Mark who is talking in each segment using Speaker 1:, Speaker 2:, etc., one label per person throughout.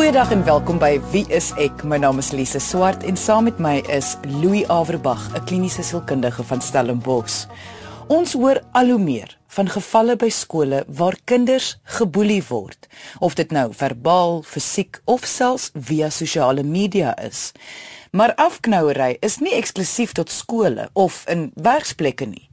Speaker 1: Goeiedag en welkom by Wie is ek? My naam is Lise Swart en saam met my is Louis Averbag, 'n kliniese sielkundige van Stellenbosch. Ons hoor al hoe meer van gevalle by skole waar kinders geboelie word, of dit nou verbaal, fisiek of selfs via sosiale media is. Maar afknouery is nie eksklusief tot skole of in werksplekke nie.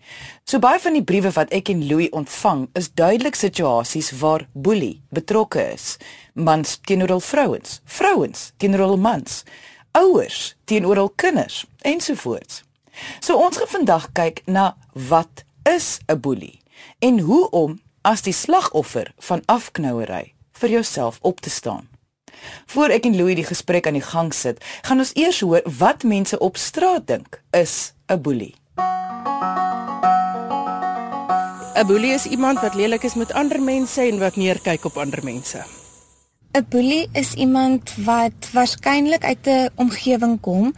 Speaker 1: So baie van die briewe wat ek en Louis ontvang, is duidelik situasies waar boelie betrokke is. Mans teenoor hul vrouens, vrouens teenoor hul mans, ouers teenoor hul kinders ensovoorts. So ons gaan vandag kyk na wat is 'n boelie en hoe om as die slagoffer van afknouery vir jouself op te staan. Voor ek en Louis die gesprek aan die gang sit, gaan ons eers hoor wat mense op straat dink is 'n boelie.
Speaker 2: 'n Boelie is iemand wat lelik is met ander mense en wat neerkyk op ander mense.
Speaker 3: 'n Boelie is iemand wat waarskynlik uit 'n omgewing kom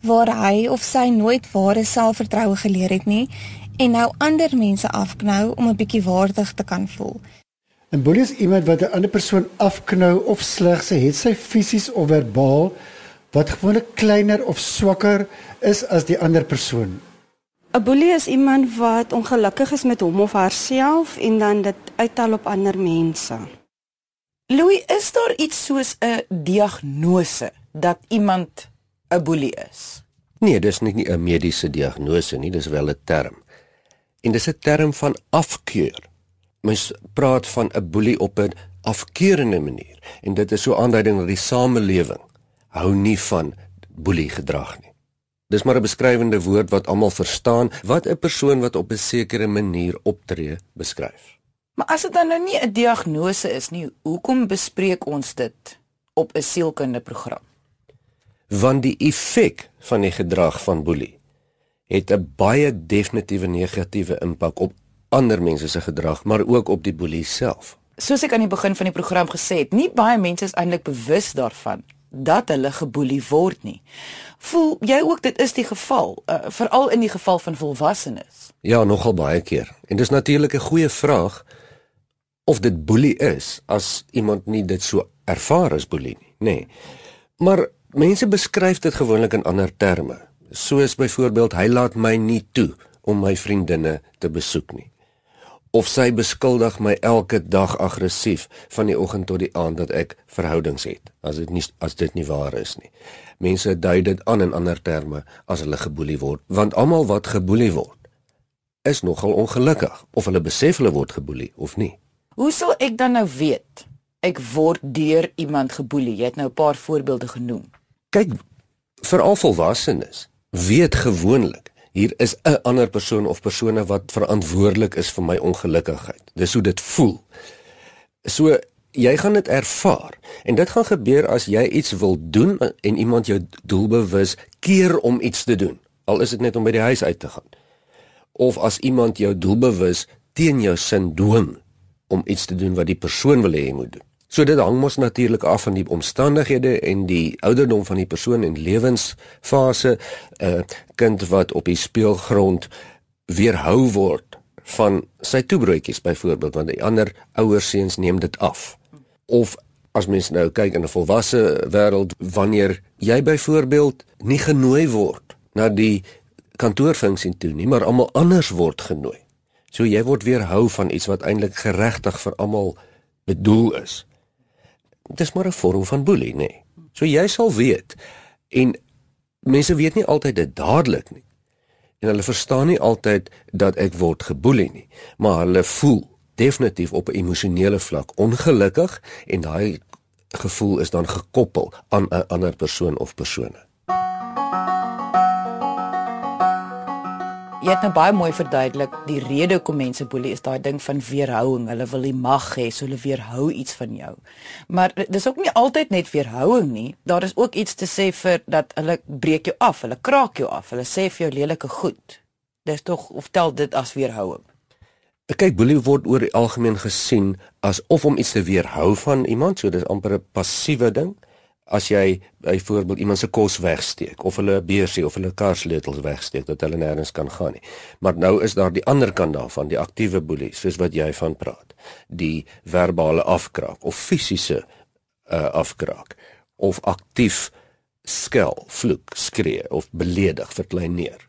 Speaker 3: waar hy of sy nooit ware selfvertroue geleer het nie en nou ander mense afknou om 'n bietjie waardig te kan voel.
Speaker 4: 'n Boelie is iemand wat 'n ander persoon afknou of sleg sê het sy fisies of verbaal wat gewoonlik kleiner of swakker is as die ander persoon.
Speaker 5: 'n Boelie is iemand wat ongelukkig is met hom of haarself en dan dit uithaal op ander mense.
Speaker 1: Louis, is daar iets soos 'n diagnose dat iemand 'n boelie is?
Speaker 6: Nee, dis nie 'n mediese diagnose nie, dis wel 'n term. En dis 'n term van afkeur mens praat van 'n boelie op 'n afkeurende manier en dit is so aanduiding dat die samelewing hou nie van boelie gedrag nie. Dis maar 'n beskrywende woord wat almal verstaan wat 'n persoon wat op 'n sekere manier optree beskryf.
Speaker 1: Maar as dit dan nou nie 'n diagnose is nie, hoekom bespreek ons dit op 'n sielkundige program?
Speaker 6: Want die effek van die gedrag van boelie het 'n baie definitiewe negatiewe impak op ander mense se gedrag, maar ook op die boelie self.
Speaker 1: Soos ek aan die begin van die program gesê het, nie baie mense is eintlik bewus daarvan dat hulle geboelie word nie. Voel jy ook dit is die geval, uh, veral in die geval van volwassenes?
Speaker 6: Ja, nogal baie keer. En dis natuurlik 'n goeie vraag of dit boelie is as iemand nie dit so ervaar as boelie nie, nê. Nee. Maar mense beskryf dit gewoonlik in ander terme. Soos byvoorbeeld hy laat my nie toe om my vriendinne te besoek nie of sy beskuldig my elke dag aggressief van die oggend tot die aand dat ek verhoudings het as dit nie as dit nie waar is nie. Mense dui dit aan in ander terme as hulle geboelie word want almal wat geboelie word is nogal ongelukkig of hulle besef hulle word geboelie of nie.
Speaker 1: Hoe sal ek dan nou weet ek word deur iemand geboelie? Jy het nou 'n paar voorbeelde genoem.
Speaker 6: Kyk vir al volwassenes weet gewoonlik hier is 'n ander persoon of persone wat verantwoordelik is vir my ongelukkigheid. Dis hoe dit voel. So jy gaan dit ervaar en dit gaan gebeur as jy iets wil doen en iemand jou doelbewus keer om iets te doen. Al is dit net om by die huis uit te gaan. Of as iemand jou doelbewus teen jou sin dwing om iets te doen wat die persoon wil hê jy moet doen. So dit hang mos natuurlik af van die omstandighede en die ouderdom van die persoon en lewensfase. 'n uh, kind wat op die speelgrond weerhou word van sy toebroodjies byvoorbeeld want die ander ouers seuns neem dit af. Of as mens nou kyk in 'n volwasse wêreld wanneer jy byvoorbeeld nie genooi word na die kantoorfunksie toe nie maar almal anders word genooi. So jy word weerhou van iets wat eintlik geregtig vir almal bedoel is dis maar 'n vorm van boelie, nê. Nee. So jy sal weet en mense weet nie altyd dit dadelik nie. En hulle verstaan nie altyd dat ek word geboelie nie, maar hulle voel definitief op 'n emosionele vlak ongelukkig en daai gevoel is dan gekoppel aan 'n ander persoon of persone.
Speaker 1: Jy het nou baie mooi verduidelik die rede hoekom mense boelie is daai ding van weerhouding. Hulle wil die mag hê, so hulle weerhou iets van jou. Maar dis ook nie altyd net weerhouding nie. Daar is ook iets te sê vir dat hulle breek jou af, hulle kraak jou af, hulle sê vir jou lelike goed. Dis tog of tel dit as weerhouding?
Speaker 6: Kyk, boelie word oor die algemeen gesien as of om iets te weerhou van iemand, so dis amper 'n passiewe ding as jy byvoorbeeld iemand se kos wegsteek of hulle beursie of hulle karsleutels wegsteek dat hulle nêrens kan gaan nie. Maar nou is daar die ander kant daarvan, die aktiewe boelie, soos wat jy van praat. Die verbale afkraak of fisiese uh, afkraak of aktief skel, vloek, skree of beledig, verkleineer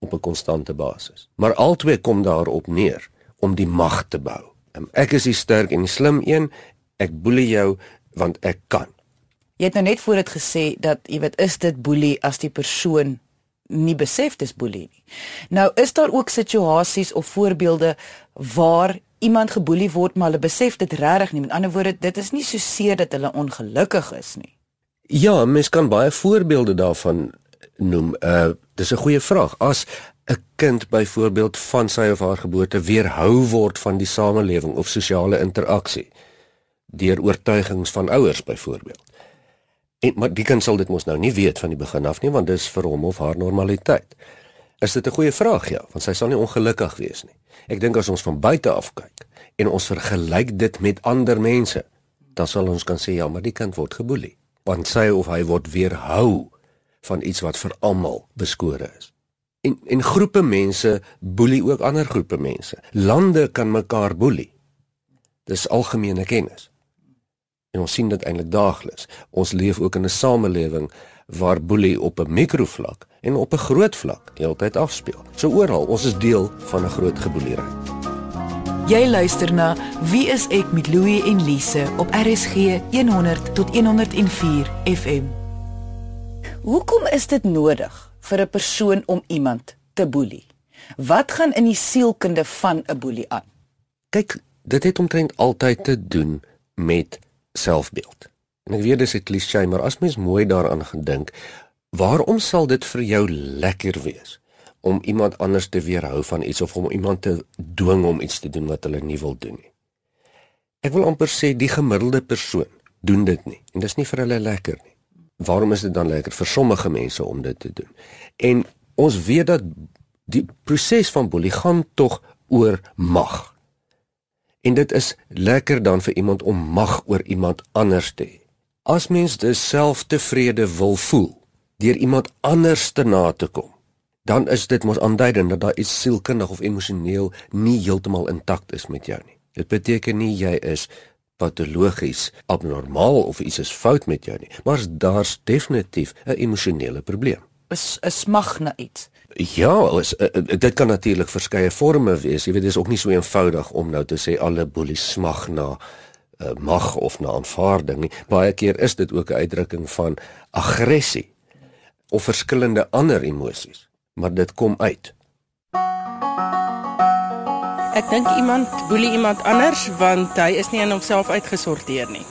Speaker 6: op 'n konstante basis. Maar albei kom daarop neer om die mag te bou. Ek is die sterk en die slim een, ek boelie jou want ek kan.
Speaker 1: Jy het nou net voor dit gesê dat jy weet is dit boelie as die persoon nie besef dis boelie nie. Nou is daar ook situasies of voorbeelde waar iemand geboelie word maar hulle besef dit regtig nie. Met ander woorde, dit is nie so seer dat hulle ongelukkig is nie.
Speaker 6: Ja, mens kan baie voorbeelde daarvan noem. Uh dis 'n goeie vraag. As 'n kind byvoorbeeld van sy of haar geboorte weerhou word van die samelewing of sosiale interaksie deur oortuigings van ouers byvoorbeeld. En maar die kind sal dit mos nou nie weet van die begin af nie want dis vir hom of haar normaliteit. Is dit 'n goeie vraag ja, want sy sal nie ongelukkig wees nie. Ek dink as ons van buite af kyk en ons vergelyk dit met ander mense, dan sal ons kan sê ja, maar die kind word geboelie want sy of hy word weerhou van iets wat vir almal beskore is. En en groepe mense boelie ook ander groepe mense. Lande kan mekaar boelie. Dis algemene kennis. En ons sien dit eintlik daagliks. Ons leef ook in 'n samelewing waar boelie op 'n mikrovlak en op 'n groot vlak heeltyd afspeel. So oral, ons is deel van 'n groot geboelery.
Speaker 1: Jy luister na Wie is ek met Louie en Lise op RSG 100 tot 104 FM. Hoekom is dit nodig vir 'n persoon om iemand te boelie? Wat gaan in die sielkunde van 'n boelie aan?
Speaker 6: Kyk, dit het omtrent altyd te doen met selfbeeld. En ek weet dis 'n klise, maar as mens mooi daaraan gedink, waarom sal dit vir jou lekker wees om iemand anders te weerhou van iets of om iemand te dwing om iets te doen wat hulle nie wil doen nie? Ek wil amper sê die gemiddelde persoon doen dit nie en dis nie vir hulle lekker nie. Waarom is dit dan lekker vir sommige mense om dit te doen? En ons weet dat die proses van boelie gaan tog oor mag. En dit is lekker dan vir iemand om mag oor iemand anders te hê. As mens dus selftevrede wil voel deur iemand anders te na te kom, dan is dit mos aanduidend dat daar iets sielkundig of emosioneel nie heeltemal intakt is met jou nie. Dit beteken nie jy is patologies abnormaal of iets is fout met jou nie, maar daar's definitief 'n emosionele probleem.
Speaker 1: Is 'n smag na iets.
Speaker 6: Ja, is, uh, dit kan natuurlik verskeie forme wees. Jy weet dis ook nie so eenvoudig om nou te sê alle boelies smag na uh, mag of na aanvaarding nie. Baie keer is dit ook 'n uitdrukking van aggressie of verskillende ander emosies, maar dit kom uit.
Speaker 2: Ek dink iemand boelie iemand anders want hy is nie in homself uitgesorteer nie.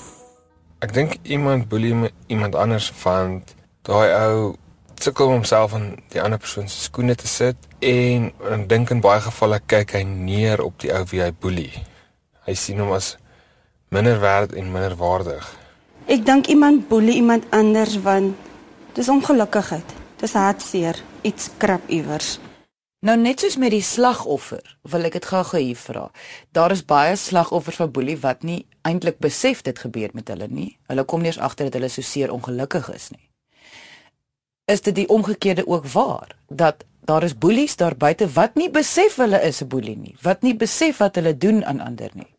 Speaker 7: Ek dink iemand boelie iemand anders want daai ou sukkel om homself in die ander persoon se skoene te sit en ek dink in baie gevalle kyk hy neer op die ou wie hy boelie. Hy sien hom as minder werd en minder waardig.
Speaker 5: Ek dink iemand boelie iemand anders want dis ongelukkigheid. Dis hartseer, iets krap iewers.
Speaker 1: Nou net soos met die slagoffer, wil ek dit gou-gou hier vra. Daar is baie slagoffers van boelie wat nie eintlik besef dit gebeur met hulle nie. Hulle kom nie eens agter dat hulle so seer ongelukkig is nie. Is dit die omgekeerde ook waar dat daar is boelies daar buite wat nie besef hulle is 'n boelie nie, wat nie besef wat hulle doen aan ander nie.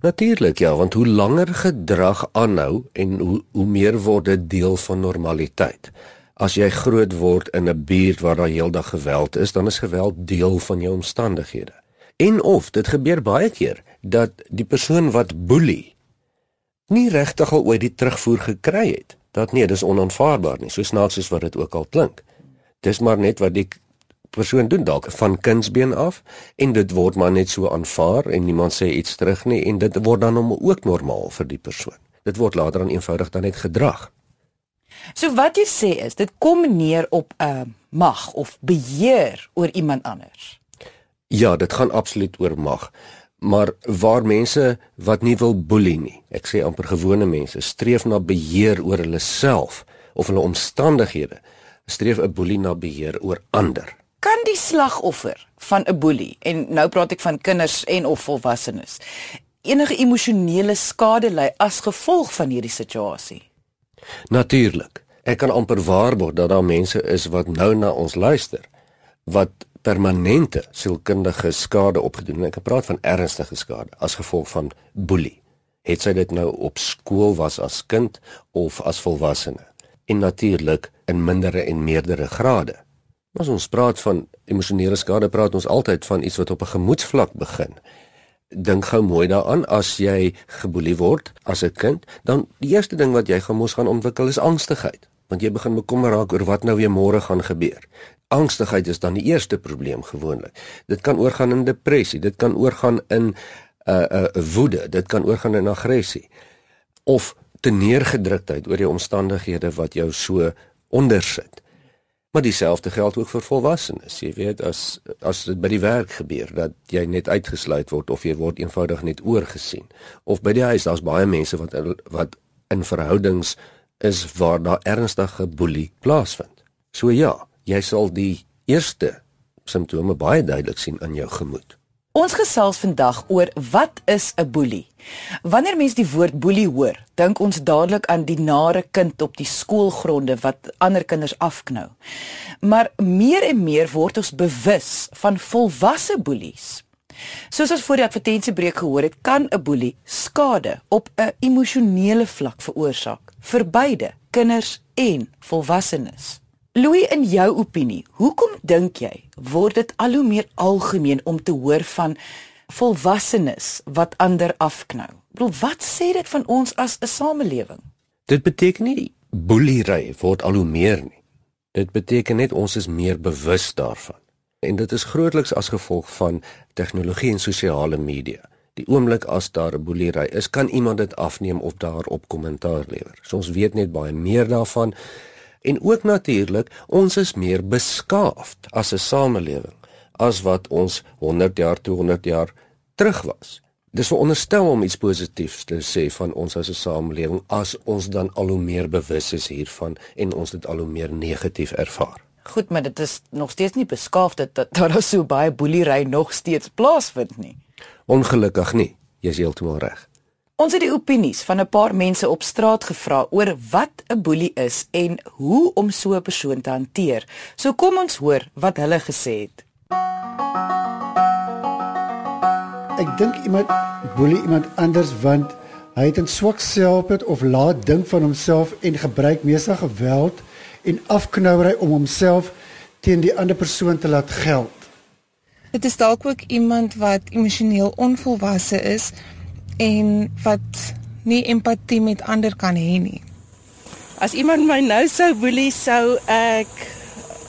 Speaker 6: Natuurlik ja, want hoe langer gedrag aanhou en hoe hoe meer word dit deel van normaliteit. As jy groot word in 'n buurt waar daar heeldag geweld is, dan is geweld deel van jou omstandighede. En of dit gebeur baie keer dat die persoon wat boelie nie regtig al ooit die terugvoer gekry het. Dat nee, dis onaanvaarbaar nie, so snaaks soos wat dit ook al klink. Dis maar net wat die persoon doen dalk van kindsbeen af en dit word maar net so aanvaar en niemand sê iets terug nie en dit word dan hom ook normaal vir die persoon. Dit word later dan eenvoudig dan net gedrag.
Speaker 1: So wat jy sê is dit kom neer op 'n uh, mag of beheer oor iemand anders.
Speaker 6: Ja, dit gaan absoluut oor mag. Maar waar mense wat nie wil boelie nie, ek sê amper gewone mense, streef na beheer oor hulle self of hulle omstandighede, streef 'n boelie na beheer oor ander
Speaker 1: kan die slagoffer van 'n boelie en nou praat ek van kinders en of volwassenes enige emosionele skade ly as gevolg van hierdie situasie?
Speaker 6: Natuurlik. Ek kan amper waarborg dat daar mense is wat nou na ons luister wat permanente sielkundige skade opgedoen het. Ek praat van ernstige skade as gevolg van boelie. Het sy dit nou op skool was as kind of as volwassene? En natuurlik in mindere en meerdere grade. As ons praat van emosionele skade, praat ons altyd van iets wat op 'n gemoedsvlak begin. Dink gou mooi daaraan as jy geboelie word as 'n kind, dan die eerste ding wat jy gaan mos gaan ontwikkel is angstigheid, want jy begin bekommer raak oor wat nou weer môre gaan gebeur. Angstigheid is dan die eerste probleem gewoonlik. Dit kan oorgaan in depressie, dit kan oorgaan in 'n uh, 'n uh, woede, dit kan oorgaan in aggressie of teneergedruktheid oor die omstandighede wat jou so ondersit. Maar dieselfde geld ook vir volwassenes. Jy weet as as dit by die werk gebeur dat jy net uitgesluit word of jy word eenvoudig net oorgesien of by die huis daar's baie mense wat wat in verhoudings is waar daar ernstige boelie plaasvind. So ja, jy sal die eerste simptome baie duidelik sien in jou gemoed.
Speaker 1: Ons gesels vandag oor wat is 'n boelie? Wanneer mens die woord boelie hoor, dink ons dadelik aan die nare kind op die skoolgronde wat ander kinders afknou. Maar meer en meer word ons bewus van volwasse boelies. Soos ons voor die advertensiebreek gehoor het, kan 'n boelie skade op 'n emosionele vlak veroorsaak vir beide kinders en volwassenes. Louis, in jou opinie, hoekom dink jy word dit al hoe meer algemeen om te hoor van volwassenes wat ander afknou? Ek bedoel, wat sê dit van ons as 'n samelewing?
Speaker 6: Dit beteken nie boelery word al hoe meer nie. Dit beteken net ons is meer bewus daarvan. En dit is grootliks as gevolg van tegnologie en sosiale media. Die oomblik as daar 'n boelery is, kan iemand dit afneem of daarop kommentaar lewer. So ons weet net baie meer daarvan en ook natuurlik ons is meer beskaafd as 'n samelewing as wat ons 100 jaar 200 jaar terug was. Dis veronderstel om iets positiefs te sê van ons as 'n samelewing as ons dan al hoe meer bewus is hiervan en ons dit al hoe meer negatief ervaar.
Speaker 1: Goed, maar dit is nog steeds nie beskaafd dat, dat daar so baie boelery nog steeds plaasvind nie.
Speaker 6: Ongelukkig nie. Jy is heeltemal reg.
Speaker 1: Ons het die opinies van 'n paar mense op straat gevra oor wat 'n boelie is en hoe om so 'n persoon te hanteer. So kom ons hoor wat hulle gesê het.
Speaker 4: Ek dink iemand boelie iemand anders want hy het 'n swak selfbeeld of laat dink van homself en gebruik meestal geweld en afknouery om homself teen die ander persoon te laat geld.
Speaker 3: Dit is dalk ook iemand wat emosioneel onvolwasse is en wat nie empatie met ander kan hê nie.
Speaker 2: As iemand my nou sou boelie sou ek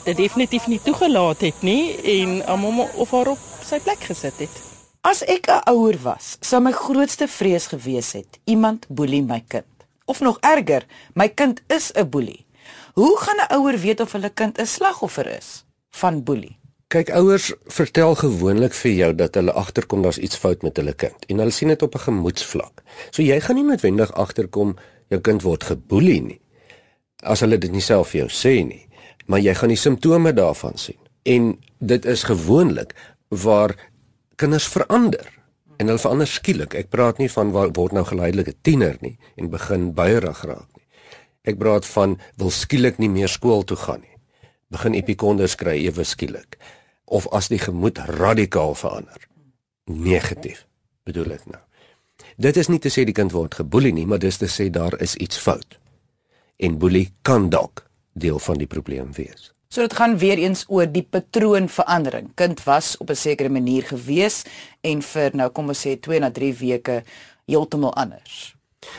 Speaker 2: dit definitief nie toegelaat het nie en hom of haar op sy plek gesit het.
Speaker 1: As ek 'n ouer was, sou my grootste vrees gewees het iemand boelie my kind. Of nog erger, my kind is 'n boelie. Hoe gaan 'n ouer weet of hulle kind 'n slagoffer is van boelie?
Speaker 6: Kyk, ouers vertel gewoonlik vir jou dat hulle agterkom daar's iets fout met hulle kind en hulle sien dit op 'n gemoedsvlak. So jy gaan nie noodwendig agterkom jou kind word geboelie nie. As hulle dit nie self vir jou sê nie, maar jy gaan die simptome daarvan sien. En dit is gewoonlik waar kinders verander en hulle verander skielik. Ek praat nie van waar word nou geleidelike tiener nie en begin buierig raak nie. Ek praat van wil skielik nie meer skool toe gaan nie. Begin epikonders kry ewe skielik of as die gemoed radikaal verander. Negatief bedoel ek nou. Dit is nie te sê die kind word geboelie nie, maar dis te sê daar is iets fout. En boelie kan dalk deel van die probleem wees.
Speaker 1: So dit gaan weer eens oor die patroonverandering. Kind was op 'n sekere manier gewees en vir nou kom ons sê 2 na 3 weke heeltemal anders.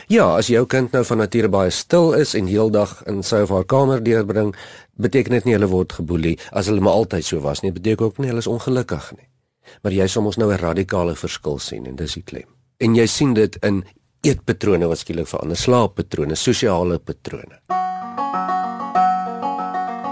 Speaker 6: Ja, as jou kind nou van nature baie stil is en heeldag in sy of haar kamer deurbring, beteken dit nie hulle word geboelie as hulle maar altyd so was nie. Dit beteken ook nie hulle is ongelukkig nie. Maar jy sal mos nou 'n radikale verskil sien en dis die klem. En jy sien dit in eetpatrone wat skielik verander, slaappatrone, sosiale patrone.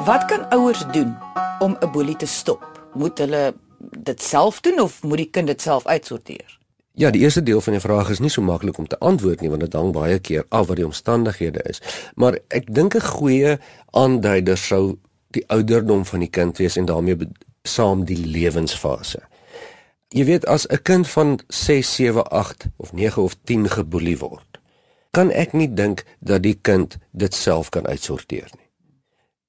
Speaker 1: Wat kan ouers doen om 'n boelie te stop? Moet hulle dit self doen of moet die kind dit self uitsorteer?
Speaker 6: Ja, die eerste deel van die vraag is nie so maklik om te antwoord nie want dit hang baie keer af wat die omstandighede is. Maar ek dink 'n goeie aanduider sou die ouderdom van die kind wees en daarmee saam die lewensfase. Jy weet as 'n kind van 6, 7, 8 of 9 of 10 geboelie word, kan ek nie dink dat die kind dit self kan uitsorteer nie.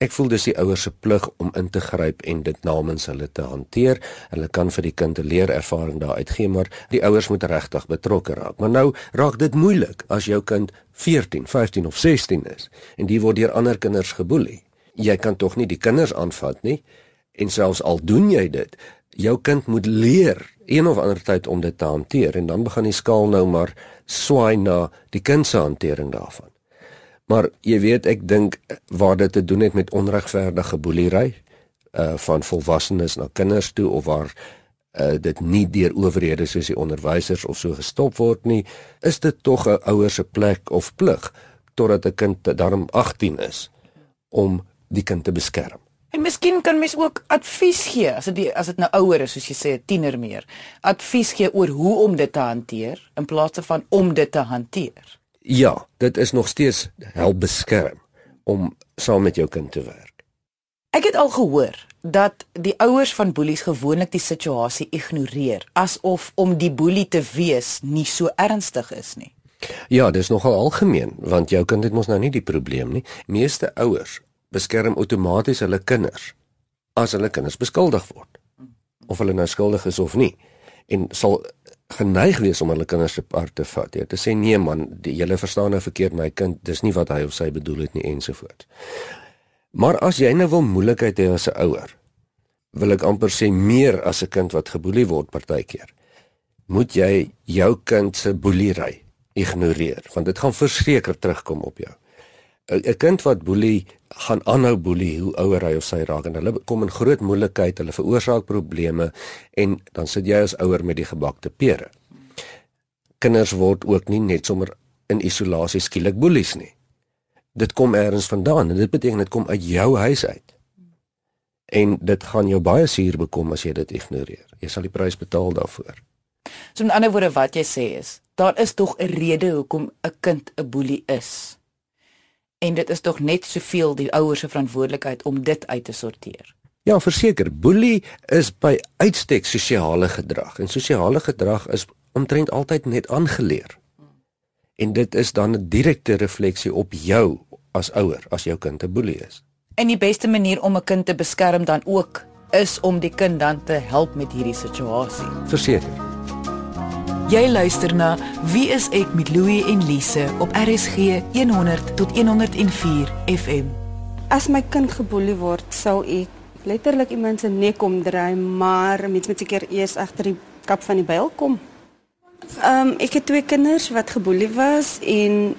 Speaker 6: Ek voel dis die ouers se plig om in te gryp en dit namens hulle te hanteer. Hulle kan vir die kind 'n leerervaring daar uitgee, maar die ouers moet regtig betrokke raak. Maar nou raak dit moeilik as jou kind 14, 15 of 16 is en die word deur ander kinders geboelie. Jy kan tog nie die kinders aanvat nie. En selfs al doen jy dit, jou kind moet leer een of ander tyd om dit te hanteer en dan begin die skaal nou maar swaai na die kind se hantering daarvan. Maar jy weet ek dink waar dit te doen het met onregverdige boelery uh van volwassenes na kinders toe of waar uh dit nie deur owerhede soos die onderwysers of so gestop word nie, is dit tog 'n ouer se plek of plig totdat 'n kind daarom 18 is om die kind te beskerm.
Speaker 1: En miskien kan mens ook advies gee as dit as dit nou ouer is soos jy sê 'n tiener meer. Advies gee oor hoe om dit te hanteer in plaas van om dit te hanteer.
Speaker 6: Ja, dit is nog steeds help beskerm om saam met jou kind te werk.
Speaker 1: Ek het al gehoor dat die ouers van boelies gewoonlik die situasie ignoreer asof om die boelie te wees nie so ernstig is nie.
Speaker 6: Ja, dis nogal algemeen want jou kind het mos nou nie die probleem nie. Meeste ouers beskerm outomaties hulle kinders as hulle kinders beskuldig word of hulle nou skuldig is of nie en sal geneig wees om hulle kinders se part te vat. Jy te sê nee man, die hele verstaan nou verkeerd my kind, dis nie wat hy of sy bedoel het nie ensovoorts. Maar as jy nou wil moeilikheid hê as 'n ouer, wil ek amper sê meer as 'n kind wat geboelie word partykeer. Moet jy jou kind se boelery ignoreer, want dit gaan verseker terugkom op jou. 'n kind wat boelie gaan aanhou boelie hoe ouer hy of sy raak en hulle kom in groot moeilikheid, hulle veroorsaak probleme en dan sit jy as ouer met die gebakte pere. Kinders word ook nie net sommer in isolasie skielik boelies nie. Dit kom eers vandaan en dit beteken dit kom uit jou huis uit. En dit gaan jou baie suur bekom as jy dit ignoreer. Jy sal die prys betaal daarvoor.
Speaker 1: So in ander woorde wat jy sê is, daar is tog 'n rede hoekom 'n kind 'n boelie is en dit is tog net soveel die ouers se verantwoordelikheid om dit uit te sorteer.
Speaker 6: Ja, verseker, boelie is by uitstek sosiale gedrag en sosiale gedrag is omtrent altyd net aangeleer. En dit is dan 'n direkte refleksie op jou as ouer as jou kind 'n boelie is.
Speaker 1: En die beste manier om 'n kind te beskerm dan ook is om die kind dan te help met hierdie situasie.
Speaker 6: Verseker.
Speaker 1: Jy luister na Wie is ek met Louie en Lise op RSG 100 tot 104 FM.
Speaker 5: As my kind geboelie word, sou ek letterlik iemand se nek omdraai, maar mens moet seker eers agter die kap van die byl kom. Ehm um, ek het twee kinders wat geboelie was en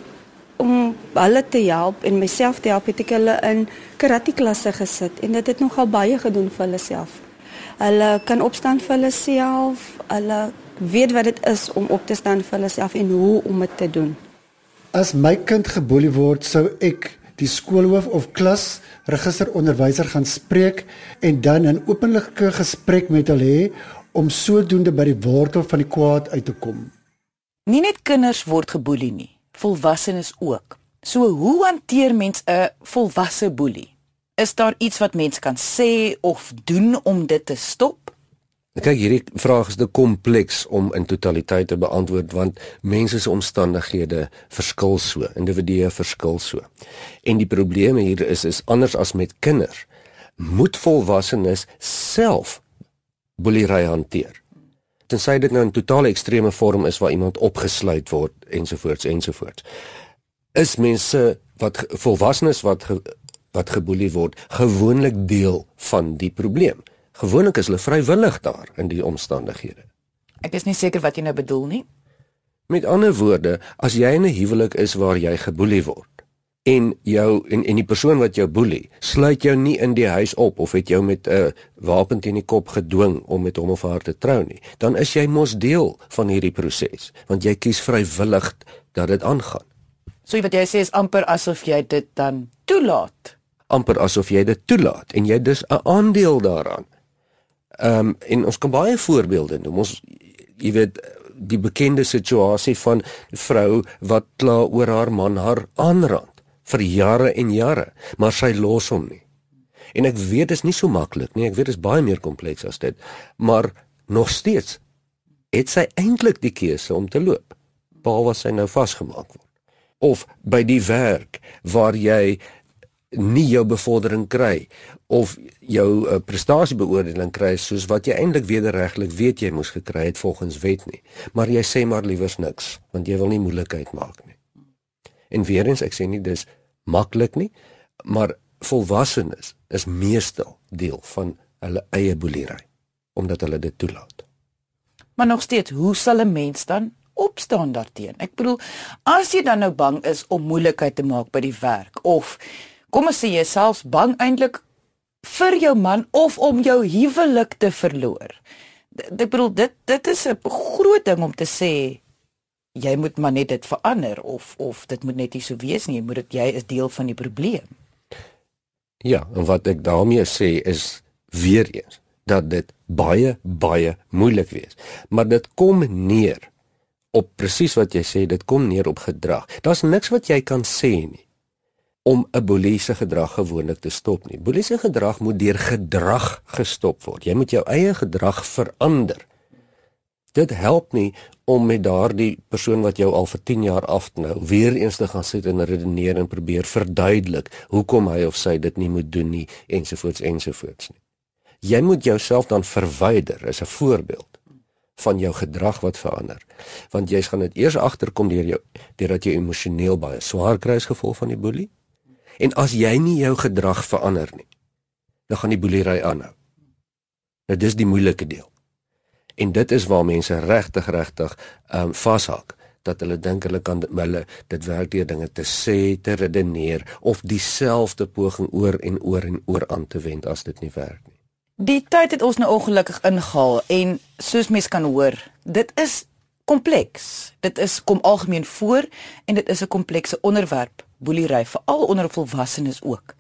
Speaker 5: om hulle te help en myself te help het ek hulle in karate klasse gesit en dit het nogal baie gedoen vir hulle self. Hulle kan opstaan vir hulle self, hulle weet wat dit is om op te staan vir hulle self en hoe om dit te doen.
Speaker 4: As my kind geboelie word, sou ek die skoolhoof of klas registeronderwyser gaan spreek en dan 'n openlike gesprek met hulle hê om sodoende by die wortel van die kwaad uit te kom.
Speaker 1: Nie net kinders word geboelie nie, volwassenes ook. So hoe hanteer mens 'n volwasse boelie? Is daar iets wat mens kan sê of doen om dit te stop?
Speaker 6: Kyk, hierdie vraag is te kompleks om in totaliteit te beantwoord want mense se omstandighede verskil so, individue verskil so. En die probleem hier is is anders as met kinders. Moet volwassenes self boelery hanteer. Tensy dit nou 'n totale ekstreme vorm is waar iemand opgesluit word ensovoorts ensovoorts. Is mense wat volwassenes wat ge, wat geboelie word gewoonlik deel van die probleem? Gewoonlik is hulle vrywillig daar in die omstandighede.
Speaker 1: Ek is nie seker wat jy nou bedoel nie.
Speaker 6: Met ander woorde, as jy in 'n huwelik is waar jy geboelie word en jou en en die persoon wat jou boelie sluit jou nie in die huis op of het jou met 'n wapen teen die kop gedwing om met hom of haar te trou nie, dan is jy mos deel van hierdie proses, want jy kies vrywillig dat dit aangaan.
Speaker 1: So wat jy sê is amper asof jy dit dan toelaat.
Speaker 6: amper asof jy dit toelaat en jy dus 'n aandeel daaraan. Ehm um, en ons kan baie voorbeelde noem. Ons jy weet die bekende situasie van vrou wat kla oor haar man haar aanrand vir jare en jare, maar sy los hom nie. En ek weet dit is nie so maklik nie. Ek weet dit is baie meer kompleks as dit, maar nog steeds het sy eintlik die keuse om te loop. Behalwe sy nou vasgemaak word. Of by die werk waar jy nie jou bevordering kry of jou uh, prestasiebeoordeling kry soos wat jy eintlik wederregtelik weet jy moes gekry het volgens wet nie. Maar jy sê maar liewers niks want jy wil nie moeilikheid maak nie. En weer eens ek sê nie dis maklik nie maar volwassenes is meestal deel van hulle eie boelery omdat hulle dit toelaat.
Speaker 1: Maar nog steeds hoe sal 'n mens dan opstaan daarteenoor ek bedoel as jy dan nou bang is om moeilikheid te maak by die werk of kom ons sê jy selfs bang eintlik vir jou man of om jou huwelik te verloor. Ek bedoel dit dit is 'n groot ding om te sê jy moet maar net dit verander of of dit moet net nie so wees nie, jy moet dit jy is deel van die probleem.
Speaker 6: Ja, en wat ek daarmee sê is weer eens dat dit baie baie moeilik wees. Maar dit kom neer op presies wat jy sê, dit kom neer op gedrag. Daar's niks wat jy kan sê nie om 'n boeliese gedrag gewoonlik te stop nie. Boeliese gedrag moet deur gedrag gestop word. Jy moet jou eie gedrag verander. Dit help nie om met daardie persoon wat jou al vir 10 jaar afknou weer eens te gaan sit en redeneer en probeer verduidelik hoekom hy of sy dit nie moet doen nie ensovoorts ensovoorts nie. Jy moet jouself dan verwyder as 'n voorbeeld van jou gedrag wat verander. Want jy gaan dit eers agterkom deur jou deurdat jy emosioneel baie swaar kry as gevolg van die boelie En as jy nie jou gedrag verander nie, dan gaan die boelery aanhou. Nou dis die moeilike deel. En dit is waar mense regtig regtig ehm um, vashak dat hulle dink hulle kan hulle dit werk deur dinge te sê, te redeneer of dieselfde poging oor en oor en oor aan te wend as dit nie werk nie.
Speaker 1: Die tyd het ons nou ongelukkig ingehaal en soos mense kan hoor, dit is kompleks. Dit is kom algemeen voor en dit is 'n komplekse onderwerp boelery veral onder volwassenes ook.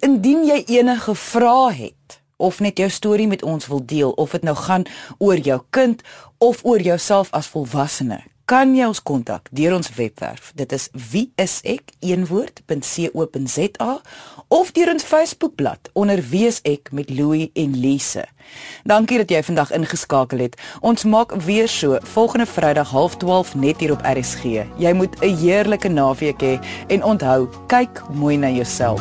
Speaker 1: Indien jy enige vrae het of net jou storie met ons wil deel of dit nou gaan oor jou kind of oor jouself as volwassene, kan jy ons kontak deur ons webwerf. Dit is wieisek.co.za of deur ons Facebookblad onder wieisek met Louie en Lise. Dankie dat jy vandag ingeskakel het. Ons maak weer so volgende Vrydag 12:30 net hier op RSG. Jy moet 'n heerlike naweek hê he, en onthou, kyk mooi na jouself.